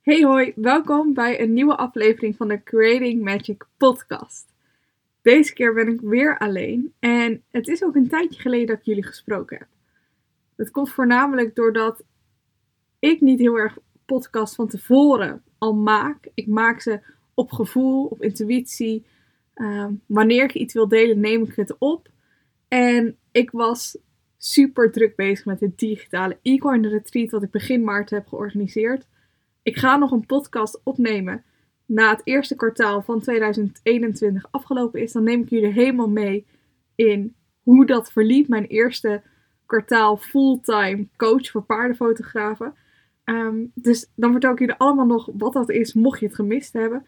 Hey hoi, welkom bij een nieuwe aflevering van de Creating Magic podcast. Deze keer ben ik weer alleen en het is ook een tijdje geleden dat ik jullie gesproken heb. Dat komt voornamelijk doordat ik niet heel erg podcast van tevoren al maak. Ik maak ze op gevoel, op intuïtie. Ehm, wanneer ik iets wil delen, neem ik het op. En ik was super druk bezig met het digitale e-coin retreat dat ik begin maart heb georganiseerd. Ik ga nog een podcast opnemen na het eerste kwartaal van 2021 afgelopen is. Dan neem ik jullie helemaal mee in hoe dat verliep. Mijn eerste kwartaal fulltime coach voor paardenfotografen. Ehm, dus dan vertel ik jullie allemaal nog wat dat is, mocht je het gemist hebben.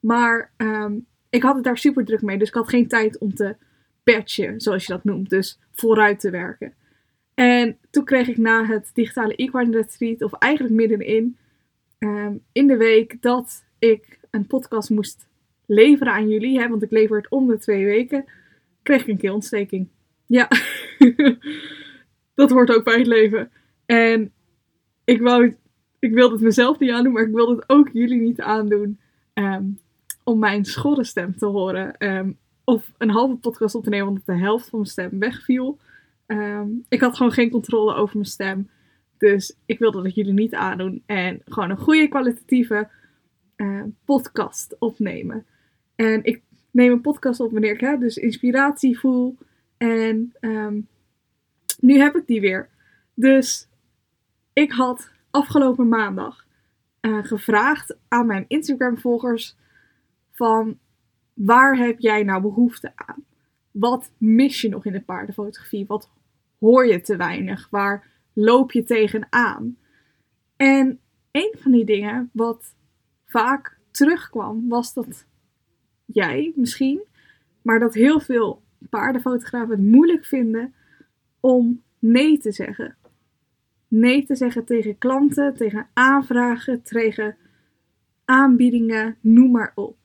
Maar ehm, ik had het daar super druk mee, dus ik had geen tijd om te patchen, zoals je dat noemt. Dus vooruit te werken. En toen kreeg ik na het digitale Equine Retreat, of eigenlijk middenin, um, in de week dat ik een podcast moest leveren aan jullie, hè, want ik lever het om de twee weken, kreeg ik een keelontsteking. Ja, dat hoort ook bij het leven. En ik, wou, ik wilde het mezelf niet aandoen, maar ik wilde het ook jullie niet aandoen. Ehm, om mijn schorre stem te horen. Ehm, of een halve podcast op te nemen omdat de helft van mijn stem wegviel. Ik had gewoon geen controle over mijn stem. Dus ik wilde dat jullie niet aandoen. En gewoon een goede kwalitatieve uh, podcast opnemen. En ik neem een podcast op wanneer ik hè, dus inspiratie voel. En um, nu heb ik die weer. Dus ik had afgelopen maandag uh, gevraagd aan mijn Instagram volgers van waar heb jij nou behoefte aan? Wat mis je nog in de paardenfotografie? Wat hoor je te weinig? Waar loop je tegenaan? En een van die dingen wat vaak terugkwam, was dat jij misschien, maar dat heel veel paardenfotografen het moeilijk vinden om nee te zeggen. Nee te zeggen tegen klanten, tegen aanvragen, tegen aanbiedingen, noem maar op.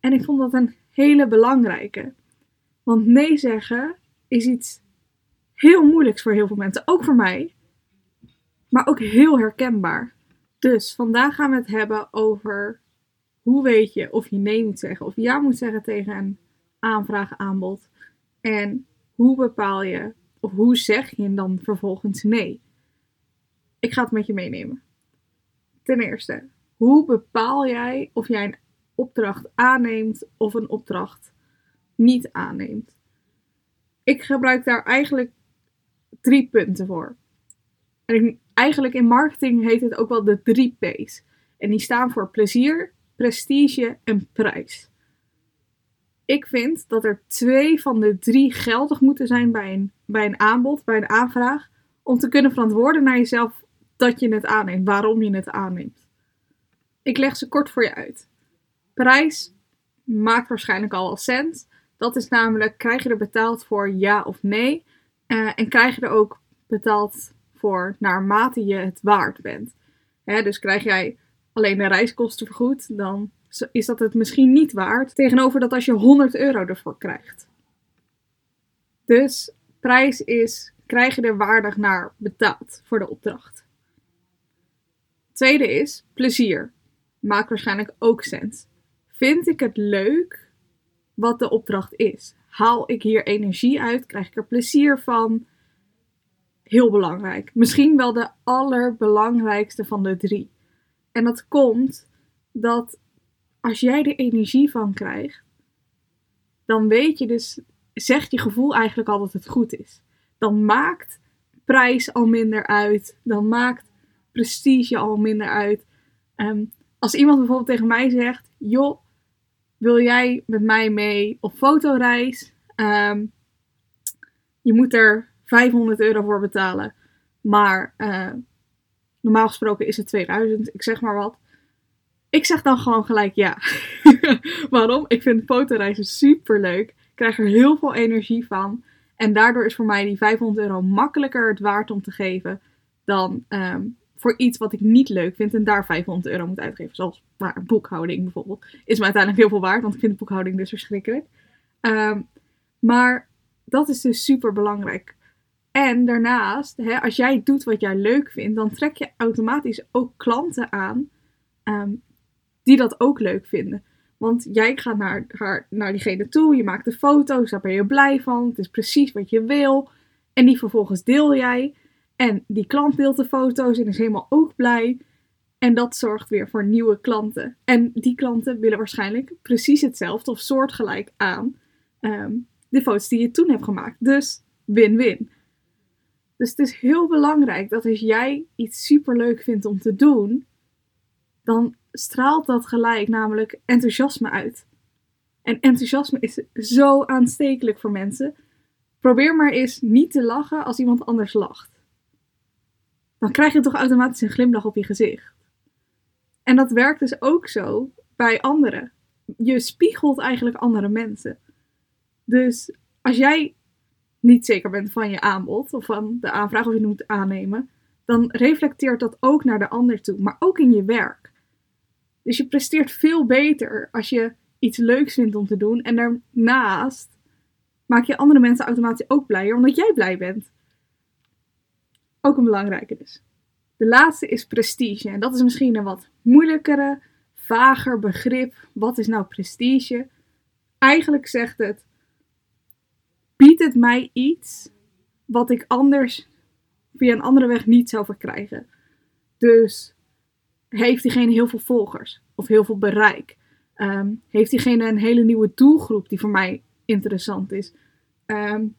En ik vond dat een hele belangrijke. Want nee zeggen is iets heel moeilijks voor heel veel mensen, ook voor mij, maar ook heel herkenbaar. Dus vandaag gaan we het hebben over hoe weet je of je nee moet zeggen of ja moet zeggen tegen een aanvraag aanbod. En hoe bepaal je of hoe zeg je dan vervolgens nee? Ik ga het met je meenemen. Ten eerste, hoe bepaal jij of jij een opdracht aanneemt of een opdracht niet aanneemt? Ik gebruik daar eigenlijk drie punten voor. En eigenlijk in marketing heet het ook wel de drie P's. En die staan voor plezier, prestige en prijs. Ik vind dat er twee van de drie geldig moeten zijn bij een, bij een aanbod, bij een aanvraag, om te kunnen verantwoorden naar jezelf dat je het aanneemt, waarom je het aanneemt. Ik leg ze kort voor je uit. Prijs maakt waarschijnlijk al al cent. Dat is namelijk, krijg je er betaald voor ja of nee? Uh, en krijg je er ook betaald voor naarmate je het waard bent. Hè, dus krijg jij alleen de reiskosten vergoed, dan is dat het misschien niet waard. Tegenover dat als je 100 euro ervoor krijgt. Dus prijs is, krijg je er waardig naar betaald voor de opdracht. Tweede is plezier. Maakt waarschijnlijk ook sens. Vind ik het leuk wat de opdracht is? Haal ik hier energie uit? Krijg ik er plezier van? Heel belangrijk. Misschien wel de allerbelangrijkste van de drie. En dat komt dat als jij er energie van krijgt, dan weet je dus, zegt je gevoel eigenlijk al dat het goed is. Dan maakt prijs al minder uit. Dan maakt prestige al minder uit. Um, als iemand bijvoorbeeld tegen mij zegt: Joh, wil jij met mij mee op fotoreis? Um, je moet er 500 euro voor betalen. Maar uh, normaal gesproken is het 2000, ik zeg maar wat. Ik zeg dan gewoon gelijk ja. Waarom? Ik vind fotoreizen super leuk. Ik krijg er heel veel energie van. En daardoor is voor mij die 500 euro makkelijker het waard om te geven dan um, voor iets wat ik niet leuk vind en daar 500 euro moet uitgeven. Zoals maar, boekhouding bijvoorbeeld. Is me uiteindelijk heel veel waard, want ik vind boekhouding dus verschrikkelijk. Um, maar dat is dus super belangrijk. En daarnaast, hè, als jij doet wat jij leuk vindt, dan trek je automatisch ook klanten aan ehm, die dat ook leuk vinden. Want jij gaat naar, haar, naar diegene toe, je maakt de foto's, daar ben je blij van, het is precies wat je wil. En die vervolgens deel jij. En die klant deelt de foto's en is helemaal ook blij. En dat zorgt weer voor nieuwe klanten. En die klanten willen waarschijnlijk precies hetzelfde of soortgelijk aan ehm, de foto's die je toen hebt gemaakt. Dus win-win. Dus het is heel belangrijk dat als jij iets super leuk vindt om te doen, dan straalt dat gelijk namelijk enthousiasme uit. En enthousiasme is zo aanstekelijk voor mensen. Probeer maar eens niet te lachen als iemand anders lacht. Dan krijg je toch automatisch een glimlach op je gezicht. En dat werkt dus ook zo bij anderen. Je spiegelt eigenlijk andere mensen. Dus als jij niet zeker bent van je aanbod of van de aanvraag of je moet aannemen, dan reflecteert dat ook naar de ander toe, maar ook in je werk. Dus je presteert veel beter als je iets leuks vindt om te doen en daarnaast maak je andere mensen automatisch ook blijer omdat jij blij bent. Ook een belangrijke dus. De laatste is prestige en dat is misschien een wat moeilijkere, vager begrip. Wat is nou prestige? Eigenlijk zegt het biedt het mij iets wat ik anders via een andere weg niet zou verkrijgen. Dus heeft diegene heel veel volgers of heel veel bereik? Um, heeft diegene een hele nieuwe doelgroep die voor mij interessant is? Um,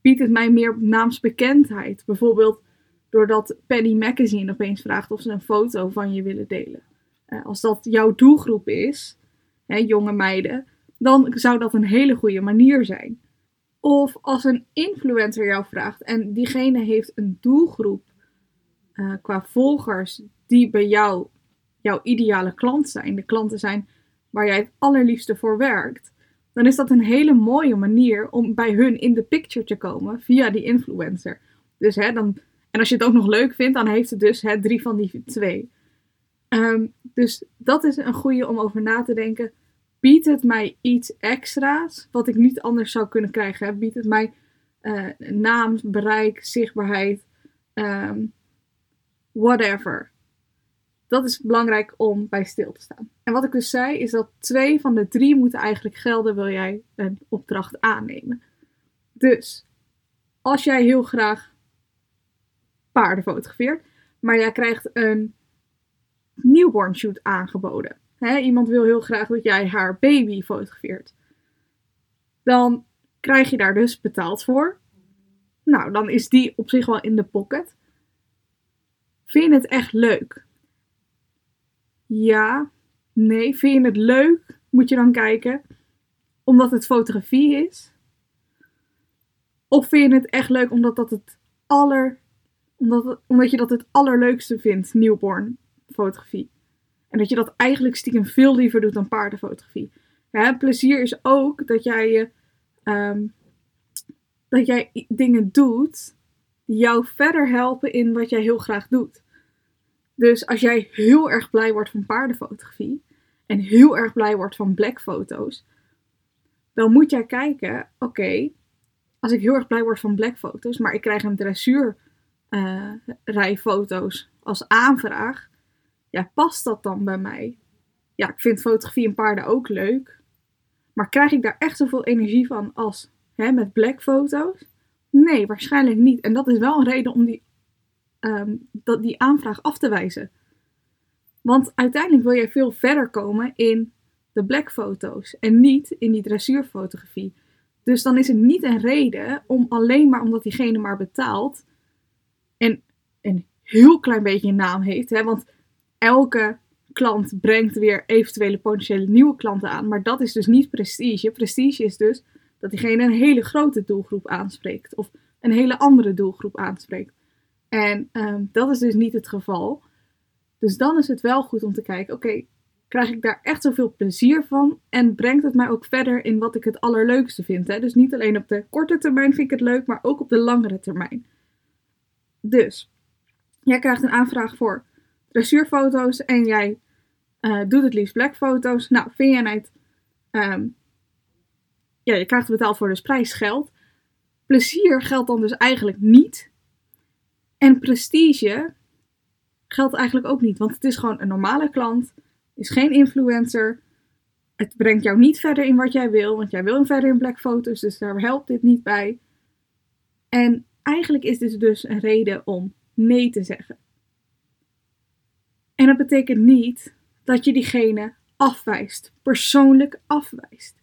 biedt het mij meer naamsbekendheid? Bijvoorbeeld doordat Penny Magazine opeens vraagt of ze een foto van je willen delen. Uh, als dat jouw doelgroep is, hè, jonge meiden, dan zou dat een hele goede manier zijn. Of als een influencer jou vraagt en diegene heeft een doelgroep uh, qua volgers die bij jou jouw ideale klant zijn, de klanten zijn waar jij het allerliefste voor werkt, dan is dat een hele mooie manier om bij hun in de picture te komen via die influencer. Dus hè, dan, en als je het ook nog leuk vindt, dan heeft het dus hè, drie van die twee. Um, dus dat is een goede om over na te denken biedt het mij iets extra's wat ik niet anders zou kunnen krijgen? Biedt het mij uh, naam, bereik, zichtbaarheid, um, whatever. Dat is belangrijk om bij stil te staan. En wat ik dus zei, is dat twee van de drie moeten eigenlijk gelden, wil jij een opdracht aannemen. Dus, als jij heel graag paarden fotografeert, maar jij krijgt een newborn shoot aangeboden iemand wil heel graag dat jij haar baby fotografeert. Dan krijg je daar dus betaald voor. Nou, dan is die op zich wel in de pocket. Vind je het echt leuk? Ja, nee. Vind je het leuk? Moet je dan kijken. Omdat het fotografie is? Of vind je het echt leuk omdat dat het aller. Omdat, je dat het allerleukste vindt, newborn fotografie? En dat je dat eigenlijk stiekem veel liever doet dan paardenfotografie. Ja, plezier is ook dat jij, um, dat jij dingen doet die jou verder helpen in wat jij heel graag doet. Dus als jij heel erg blij wordt van paardenfotografie en heel erg blij wordt van blackfoto's, dan moet jij kijken, oké, als ik heel erg blij word van blackfoto's, maar ik krijg een dressuurrijfoto's uh, als aanvraag, ja, past dat dan bij mij? Ja, ik vind fotografie en paarden ook leuk. Maar krijg ik daar echt zoveel energie van als hè, met blackfoto's? Nee, waarschijnlijk niet. En dat is wel een reden om die, um, dat, die aanvraag af te wijzen. Want uiteindelijk wil jij veel verder komen in de blackfoto's en niet in die dressuurfotografie. Dus dan is het niet een reden om alleen maar omdat diegene maar betaalt en een heel klein beetje een naam heeft. Hè? Want elke klant brengt weer eventuele potentiële nieuwe klanten aan. Maar dat is dus niet prestige. Prestige is dus dat diegene een hele grote doelgroep aanspreekt. Of een hele andere doelgroep aanspreekt. En ehm, dat is dus niet het geval. Dus dan is het wel goed om te kijken: oké, krijg ik daar echt zoveel plezier van? En brengt het mij ook verder in wat ik het allerleukste vind? Hè? Dus niet alleen op de korte termijn vind ik het leuk, maar ook op de langere termijn. Dus, jij krijgt een aanvraag voor dressuurfoto's en jij uh, doet het liefst blackfoto's. Nou, vind jij het... Um, ja, je krijgt betaald voor dus prijsgeld. Plezier geldt dan dus eigenlijk niet. En prestige geldt eigenlijk ook niet, want het is gewoon een normale klant, is geen influencer. Het brengt jou niet verder in wat jij wil, want jij wil verder in blackfoto's, dus daar helpt dit niet bij. En eigenlijk is dit dus een reden om nee te zeggen. En dat betekent niet dat je diegene afwijst, persoonlijk afwijst.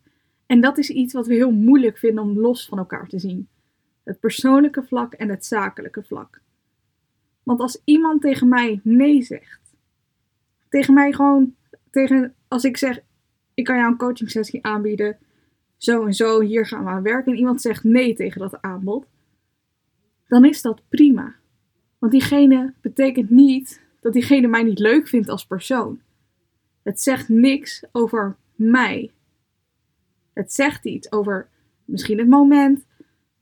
En dat is iets wat we heel moeilijk vinden om los van elkaar te zien. Het persoonlijke vlak en het zakelijke vlak. Want als iemand tegen mij nee zegt, tegen mij gewoon, tegen, als ik zeg, ik kan jou een coaching sessie aanbieden, zo en zo, hier gaan we aan werken, en iemand zegt nee tegen dat aanbod, dan is dat prima. Want diegene betekent niet dat diegene mij niet leuk vindt als persoon. Het zegt niks over mij. Het zegt iets over misschien het moment,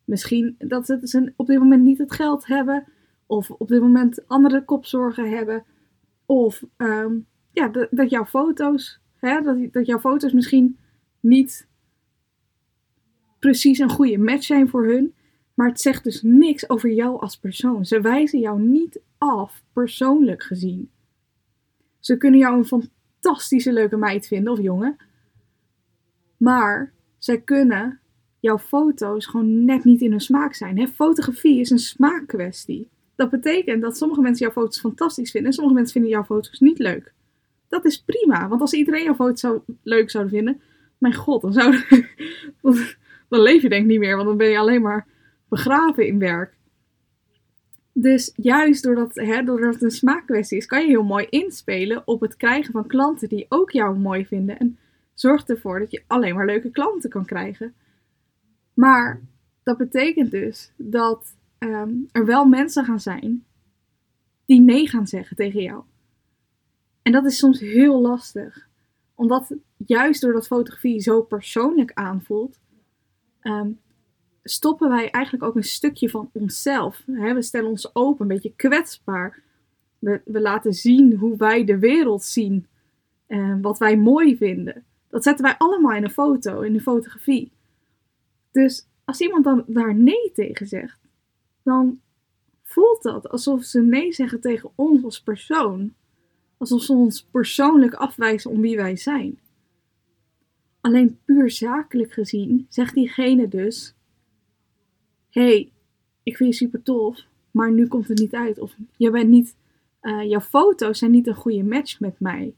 misschien dat ze op dit moment niet het geld hebben, of op dit moment andere kopzorgen hebben, of ehm, ja, dat, dat, jouw foto's, hè, dat, dat jouw foto's misschien niet precies een goede match zijn voor hun. Maar het zegt dus niks over jou als persoon. Ze wijzen jou niet af, persoonlijk gezien. Ze kunnen jou een fantastische leuke meid vinden of jongen. Maar zij kunnen jouw foto's gewoon net niet in hun smaak zijn. Hè? Fotografie is een smaakkwestie. Dat betekent dat sommige mensen jouw foto's fantastisch vinden en sommige mensen vinden jouw foto's niet leuk. Dat is prima, want als iedereen jouw foto's zou, leuk zou vinden, mijn god, dan, zou, dan leef je denk ik niet meer, want dan ben je alleen maar begraven in werk. Dus juist doordat, hè, doordat het een smaakkwestie is, kan je heel mooi inspelen op het krijgen van klanten die ook jou mooi vinden. En zorg ervoor dat je alleen maar leuke klanten kan krijgen. Maar dat betekent dus dat ehm, er wel mensen gaan zijn die nee gaan zeggen tegen jou. En dat is soms heel lastig. Omdat juist doordat fotografie zo persoonlijk aanvoelt, ehm, stoppen wij eigenlijk ook een stukje van onszelf. We stellen ons open, een beetje kwetsbaar. We, we laten zien hoe wij de wereld zien. En wat wij mooi vinden. Dat zetten wij allemaal in een foto, in een fotografie. Dus als iemand dan daar nee tegen zegt, dan voelt dat alsof ze nee zeggen tegen ons als persoon. Alsof ze ons persoonlijk afwijzen om wie wij zijn. Alleen puur zakelijk gezien zegt diegene dus: hey, ik vind je super tof, maar nu komt het niet uit. Of je bent niet, uh, jouw foto's zijn niet een goede match met mij.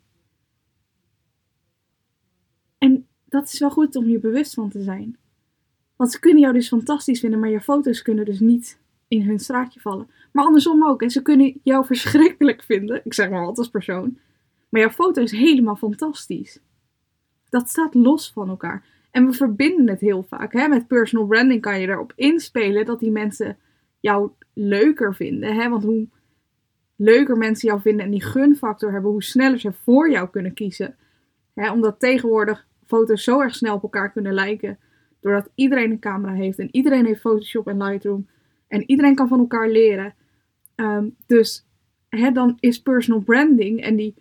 En dat is wel goed om je bewust van te zijn. Want ze kunnen jou dus fantastisch vinden, maar je foto's kunnen dus niet in hun straatje vallen. Maar andersom ook. En ze kunnen jou verschrikkelijk vinden. Ik zeg maar wat als persoon. Maar jouw foto is helemaal fantastisch. Dat staat los van elkaar. En we verbinden het heel vaak. Hè? Met personal branding kan je erop inspelen dat die mensen jou leuker vinden. Hè? Want hoe leuker mensen jou vinden en die gunfactor hebben, hoe sneller ze voor jou kunnen kiezen. Hè? Omdat tegenwoordig foto's zo erg snel op elkaar kunnen lijken. Doordat iedereen een camera heeft en iedereen heeft Photoshop en Lightroom. En iedereen kan van elkaar leren. Ehm, dus hè, dan is personal branding en die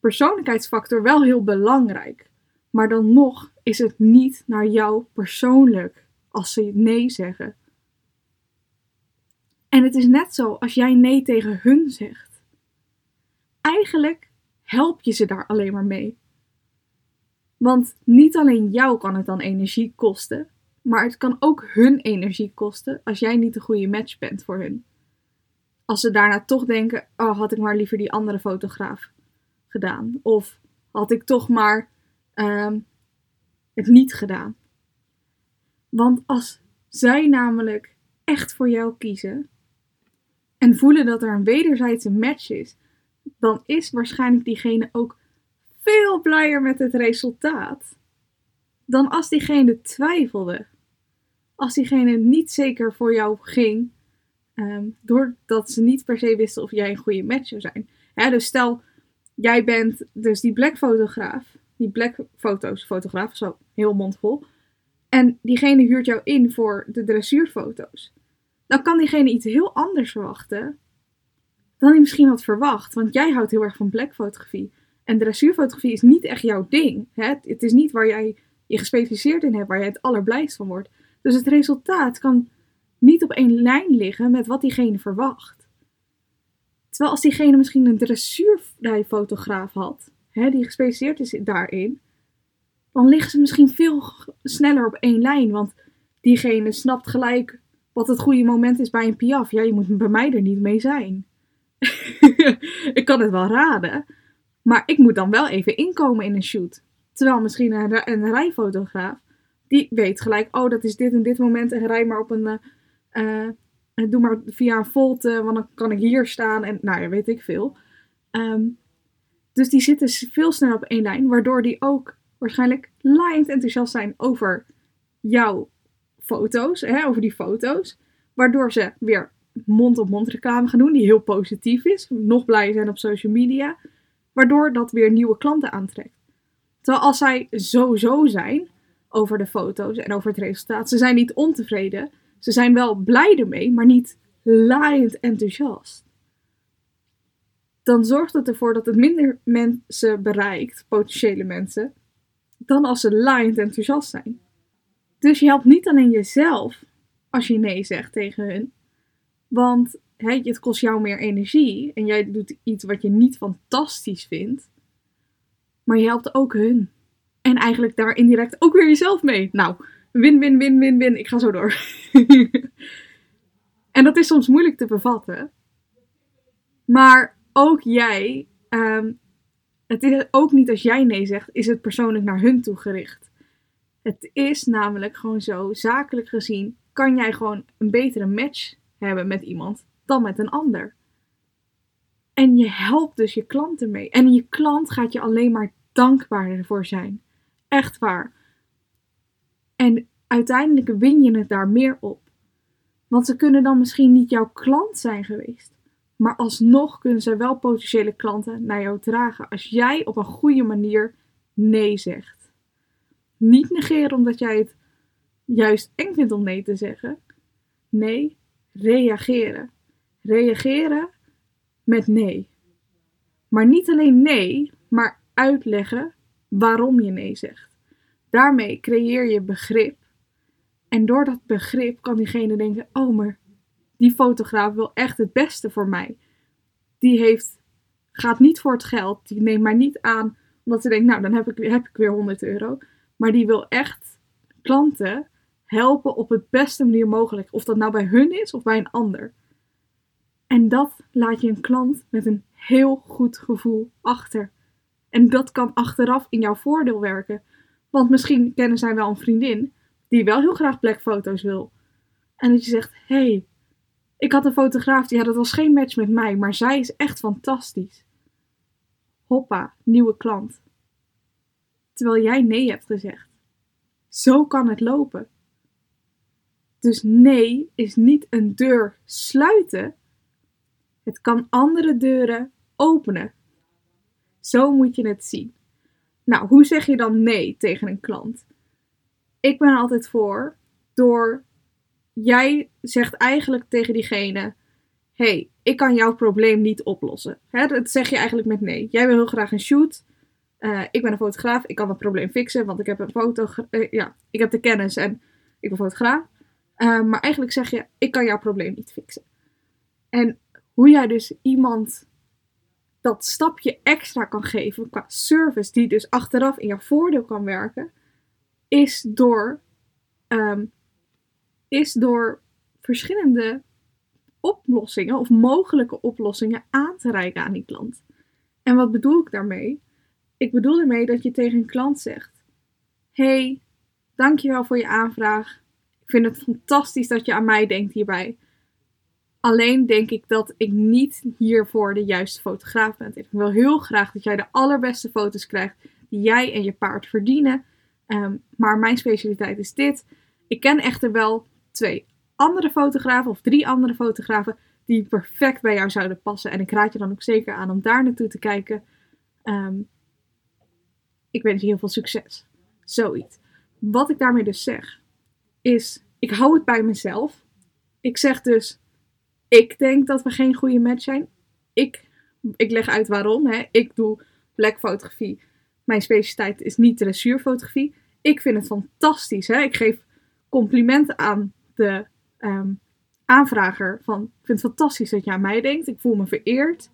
persoonlijkheidsfactor wel heel belangrijk. Maar dan nog is het niet naar jou persoonlijk als ze nee zeggen. En het is net zo als jij nee tegen hun zegt. Eigenlijk help je ze daar alleen maar mee. Want niet alleen jou kan het dan energie kosten, maar het kan ook hun energie kosten als jij niet de goede match bent voor hun. Als ze daarna toch denken: oh, had ik maar liever die andere fotograaf gedaan. Of had ik toch maar Ehm, het niet gedaan. Want als zij namelijk echt voor jou kiezen en voelen dat er een wederzijdse match is, dan is waarschijnlijk diegene ook veel blijer met het resultaat dan als diegene twijfelde. Als diegene niet zeker voor jou ging, ehm, doordat ze niet per se wisten of jij een goede match zou zijn. dus stel, jij bent dus die black fotograaf die black foto's fotograaf, zo heel mondvol. En diegene huurt jou in voor de dressuurfoto's. Dan kan diegene iets heel anders verwachten dan hij misschien had verwacht. Want jij houdt heel erg van black fotografie. En dressuurfotografie is niet echt jouw ding. Hè? Het is niet waar jij je gespecialiseerd in hebt, waar jij het allerblijst van wordt. Dus het resultaat kan niet op één lijn liggen met wat diegene verwacht. Terwijl als diegene misschien een dressuurrijfotograaf had, die gespecialiseerd is daarin, dan liggen ze misschien veel sneller op één lijn. Want diegene snapt gelijk wat het goede moment is bij een piaf. Ja, je moet bij mij er niet mee zijn. ik kan het wel raden, maar ik moet dan wel even inkomen in een shoot. Terwijl misschien een, een rijfotograaf, die weet gelijk, oh dat is dit en dit moment en rij maar op een, uh, doe maar via een volte, want dan kan ik hier staan en nou ja, weet ik veel. Ehm, dus die zitten veel sneller op één lijn, waardoor die ook waarschijnlijk laaiend enthousiast zijn over jouw foto's, hè, over die foto's. Waardoor ze weer mond-op-mond reclame gaan doen, die heel positief is. Nog blij zijn op social media. Waardoor dat weer nieuwe klanten aantrekt. Terwijl als zij zo-zo zijn over de foto's en over het resultaat, ze zijn niet ontevreden. Ze zijn wel blij ermee, maar niet laaiend enthousiast. Dan zorgt het ervoor dat het minder mensen bereikt, potentiële mensen, dan als ze laaiend enthousiast zijn. Dus je helpt niet alleen jezelf als je nee zegt tegen hun, want het kost jou meer energie en jij doet iets wat je niet fantastisch vindt, maar je helpt ook hun. En eigenlijk daar indirect ook weer jezelf mee. Nou, win, win, win, win, win. Ik ga zo door. en dat is soms moeilijk te bevatten. Maar ook jij um, het is ook niet als jij nee zegt, is het persoonlijk naar hun toe gericht. Het is namelijk gewoon zo, zakelijk gezien, kan jij gewoon een betere match hebben met iemand dan met een ander. En je helpt dus je klant ermee. En je klant gaat je alleen maar dankbaarder voor zijn. Echt waar. En uiteindelijk win je het daar meer op. Want ze kunnen dan misschien niet jouw klant zijn geweest. Maar alsnog kunnen zij wel potentiële klanten naar jou dragen als jij op een goede manier nee zegt. Niet negeren omdat jij het juist eng vindt om nee te zeggen. Nee, reageren. Reageren met nee. Maar niet alleen nee, maar uitleggen waarom je nee zegt. Daarmee creëer je begrip. En door dat begrip kan diegene denken: oh, maar die fotograaf wil echt het beste voor mij. Die heeft, gaat niet voor het geld. Die neemt mij niet aan omdat ze denkt, nou dan heb ik, heb ik weer 100 euro. Maar die wil echt klanten helpen op het beste manier mogelijk. Of dat nou bij hun is of bij een ander. En dat laat je een klant met een heel goed gevoel achter. En dat kan achteraf in jouw voordeel werken. Want misschien kennen zij wel een vriendin die wel heel graag blackfoto's wil. En dat je zegt: hey, ik had een fotograaf, die had het was geen match met mij, maar zij is echt fantastisch. Hoppa, nieuwe klant. Terwijl jij nee hebt gezegd. Zo kan het lopen. Dus nee is niet een deur sluiten. Het kan andere deuren openen. Zo moet je het zien. Nou, hoe zeg je dan nee tegen een klant? Ik ben altijd voor door jij zegt eigenlijk tegen diegene: hey, ik kan jouw probleem niet oplossen. Hè, dat zeg je eigenlijk met nee. Jij wil heel graag een shoot. Uh, ik ben een fotograaf, ik kan het probleem fixen, want ik heb een foto, uh, ja, ik heb de kennis en ik ben fotograaf. Uh, maar eigenlijk zeg je, ik kan jouw probleem niet fixen. En hoe jij dus iemand dat stapje extra kan geven qua service, die dus achteraf in jouw voordeel kan werken, is door um, is door verschillende oplossingen of mogelijke oplossingen aan te reiken aan die klant. En wat bedoel ik daarmee? Ik bedoel ermee dat je tegen een klant zegt: Hey, dankjewel voor je aanvraag. Ik vind het fantastisch dat je aan mij denkt hierbij. Alleen denk ik dat ik niet hiervoor de juiste fotograaf ben. Ik wil heel graag dat jij de allerbeste foto's krijgt die jij en je paard verdienen. Um, maar mijn specialiteit is dit. Ik ken echter wel twee andere fotografen of drie andere fotografen die perfect bij jou zouden passen. En ik raad je dan ook zeker aan om daar naartoe te kijken. Ehm, ik wens je heel veel succes. Zoiets. Wat ik daarmee dus zeg, is: ik hou het bij mezelf. Ik zeg dus: ik denk dat we geen goede match zijn. Ik, ik leg uit waarom. Hè. Ik doe blackfotografie. Mijn specialiteit is niet dressuurfotografie. Ik vind het fantastisch. Hè. Ik geef complimenten aan de um, aanvrager van, ik vind het fantastisch dat je aan mij denkt, ik voel me vereerd.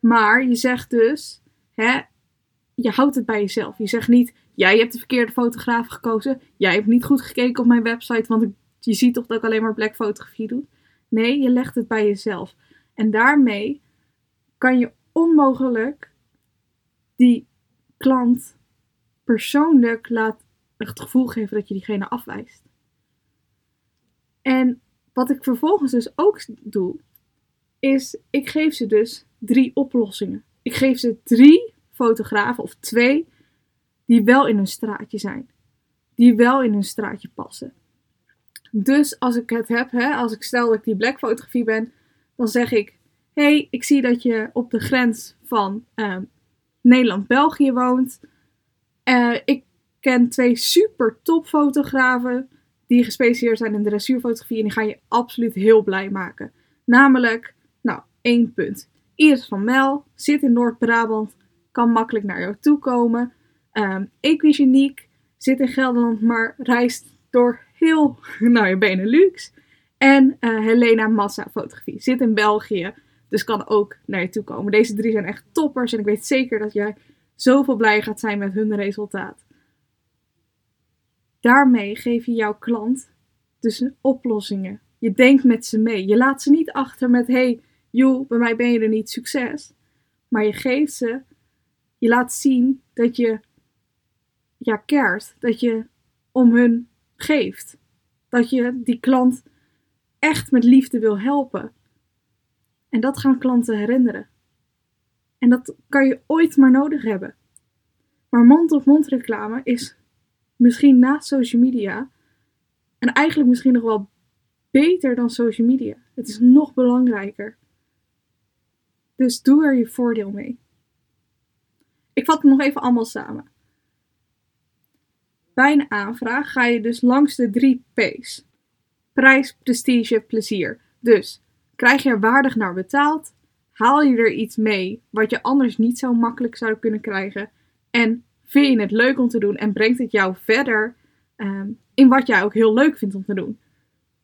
Maar je zegt dus, hè, je houdt het bij jezelf. Je zegt niet, jij hebt de verkeerde fotograaf gekozen, jij hebt niet goed gekeken op mijn website, want je ziet toch dat ik alleen maar black fotografie doe. Nee, je legt het bij jezelf. En daarmee kan je onmogelijk die klant persoonlijk laat het gevoel geven dat je diegene afwijst. En wat ik vervolgens dus ook doe, is ik geef ze dus drie oplossingen. Ik geef ze drie fotografen of twee die wel in hun straatje zijn. Die wel in hun straatje passen. Dus als ik het heb, hè, als ik stel dat ik die black fotografie ben, dan zeg ik: hey, ik zie dat je op de grens van ehm, Nederland-België woont. Uh, ik ken twee super top fotografen die gespecialiseerd zijn in dressuurfotografie en die gaan je absoluut heel blij maken. Namelijk, nou, één punt. Iris van Mel zit in Noord-Brabant, kan makkelijk naar jou toe komen. Um, Equigeniek zit in Gelderland, maar reist door heel, nou, je Benelux. En uh, Helena Massa Fotografie zit in België, dus kan ook naar je toe komen. Deze drie zijn echt toppers en ik weet zeker dat jij zoveel blij gaat zijn met hun resultaat. Daarmee geef je jouw klant dus oplossingen. Je denkt met ze mee. Je laat ze niet achter met: hey, joh, bij mij ben je er niet succes. Maar je geeft ze, je laat zien dat je ja, keert. Dat je om hun geeft. Dat je die klant echt met liefde wil helpen. En dat gaan klanten herinneren. En dat kan je ooit maar nodig hebben. Maar mond-op-mond reclame is misschien naast social media en eigenlijk misschien nog wel beter dan social media. Het is nog belangrijker. Dus doe er je voordeel mee. Ik vat het nog even allemaal samen. Bij een aanvraag ga je dus langs de drie P's: prijs, prestige, plezier. Dus krijg je er waardig naar betaald? Haal je er iets mee wat je anders niet zo makkelijk zou kunnen krijgen? En vind je het leuk om te doen en brengt het jou verder ehm, in wat jij ook heel leuk vindt om te doen?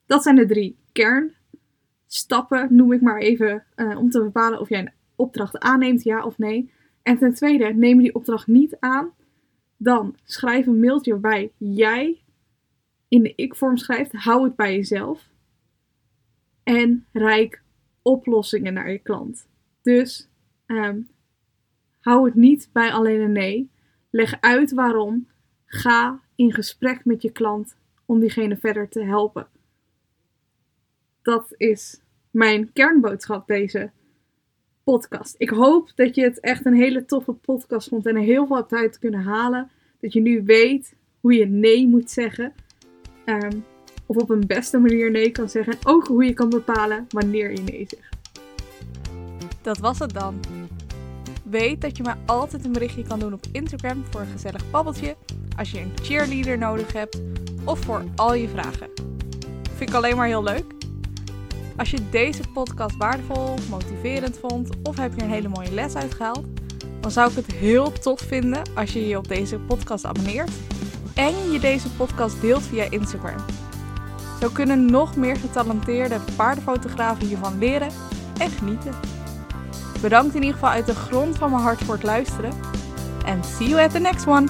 Dat zijn de drie kernstappen, noem ik maar even, uh, om te bepalen of jij een opdracht aanneemt, ja of nee. En ten tweede, neem je die opdracht niet aan, dan schrijf een mailtje waarbij jij in de ik-vorm schrijft, hou het bij jezelf. En reik oplossingen naar je klant. Dus um, hou het niet bij alleen een nee. Leg uit waarom. Ga in gesprek met je klant om diegene verder te helpen. Dat is mijn kernboodschap deze podcast. Ik hoop dat je het echt een hele toffe podcast vond en er heel veel hebt uit kunnen halen. Dat je nu weet hoe je nee moet zeggen. Ehm, of op een beste manier nee kan zeggen. En ook hoe je kan bepalen wanneer je nee zegt. Dat was het dan. Weet dat je mij altijd een berichtje kan doen op Instagram voor een gezellig babbeltje, als je een cheerleader nodig hebt of voor al je vragen. Vind ik alleen maar heel leuk. Als je deze podcast waardevol, motiverend vond of heb je een hele mooie les uitgehaald, dan zou ik het heel tof vinden als je je op deze podcast abonneert en je deze podcast deelt via Instagram. Zo kunnen nog meer getalenteerde paardenfotografen hiervan leren en genieten. Bedankt in ieder geval uit de grond van mijn hart voor het luisteren. En see you at the next one!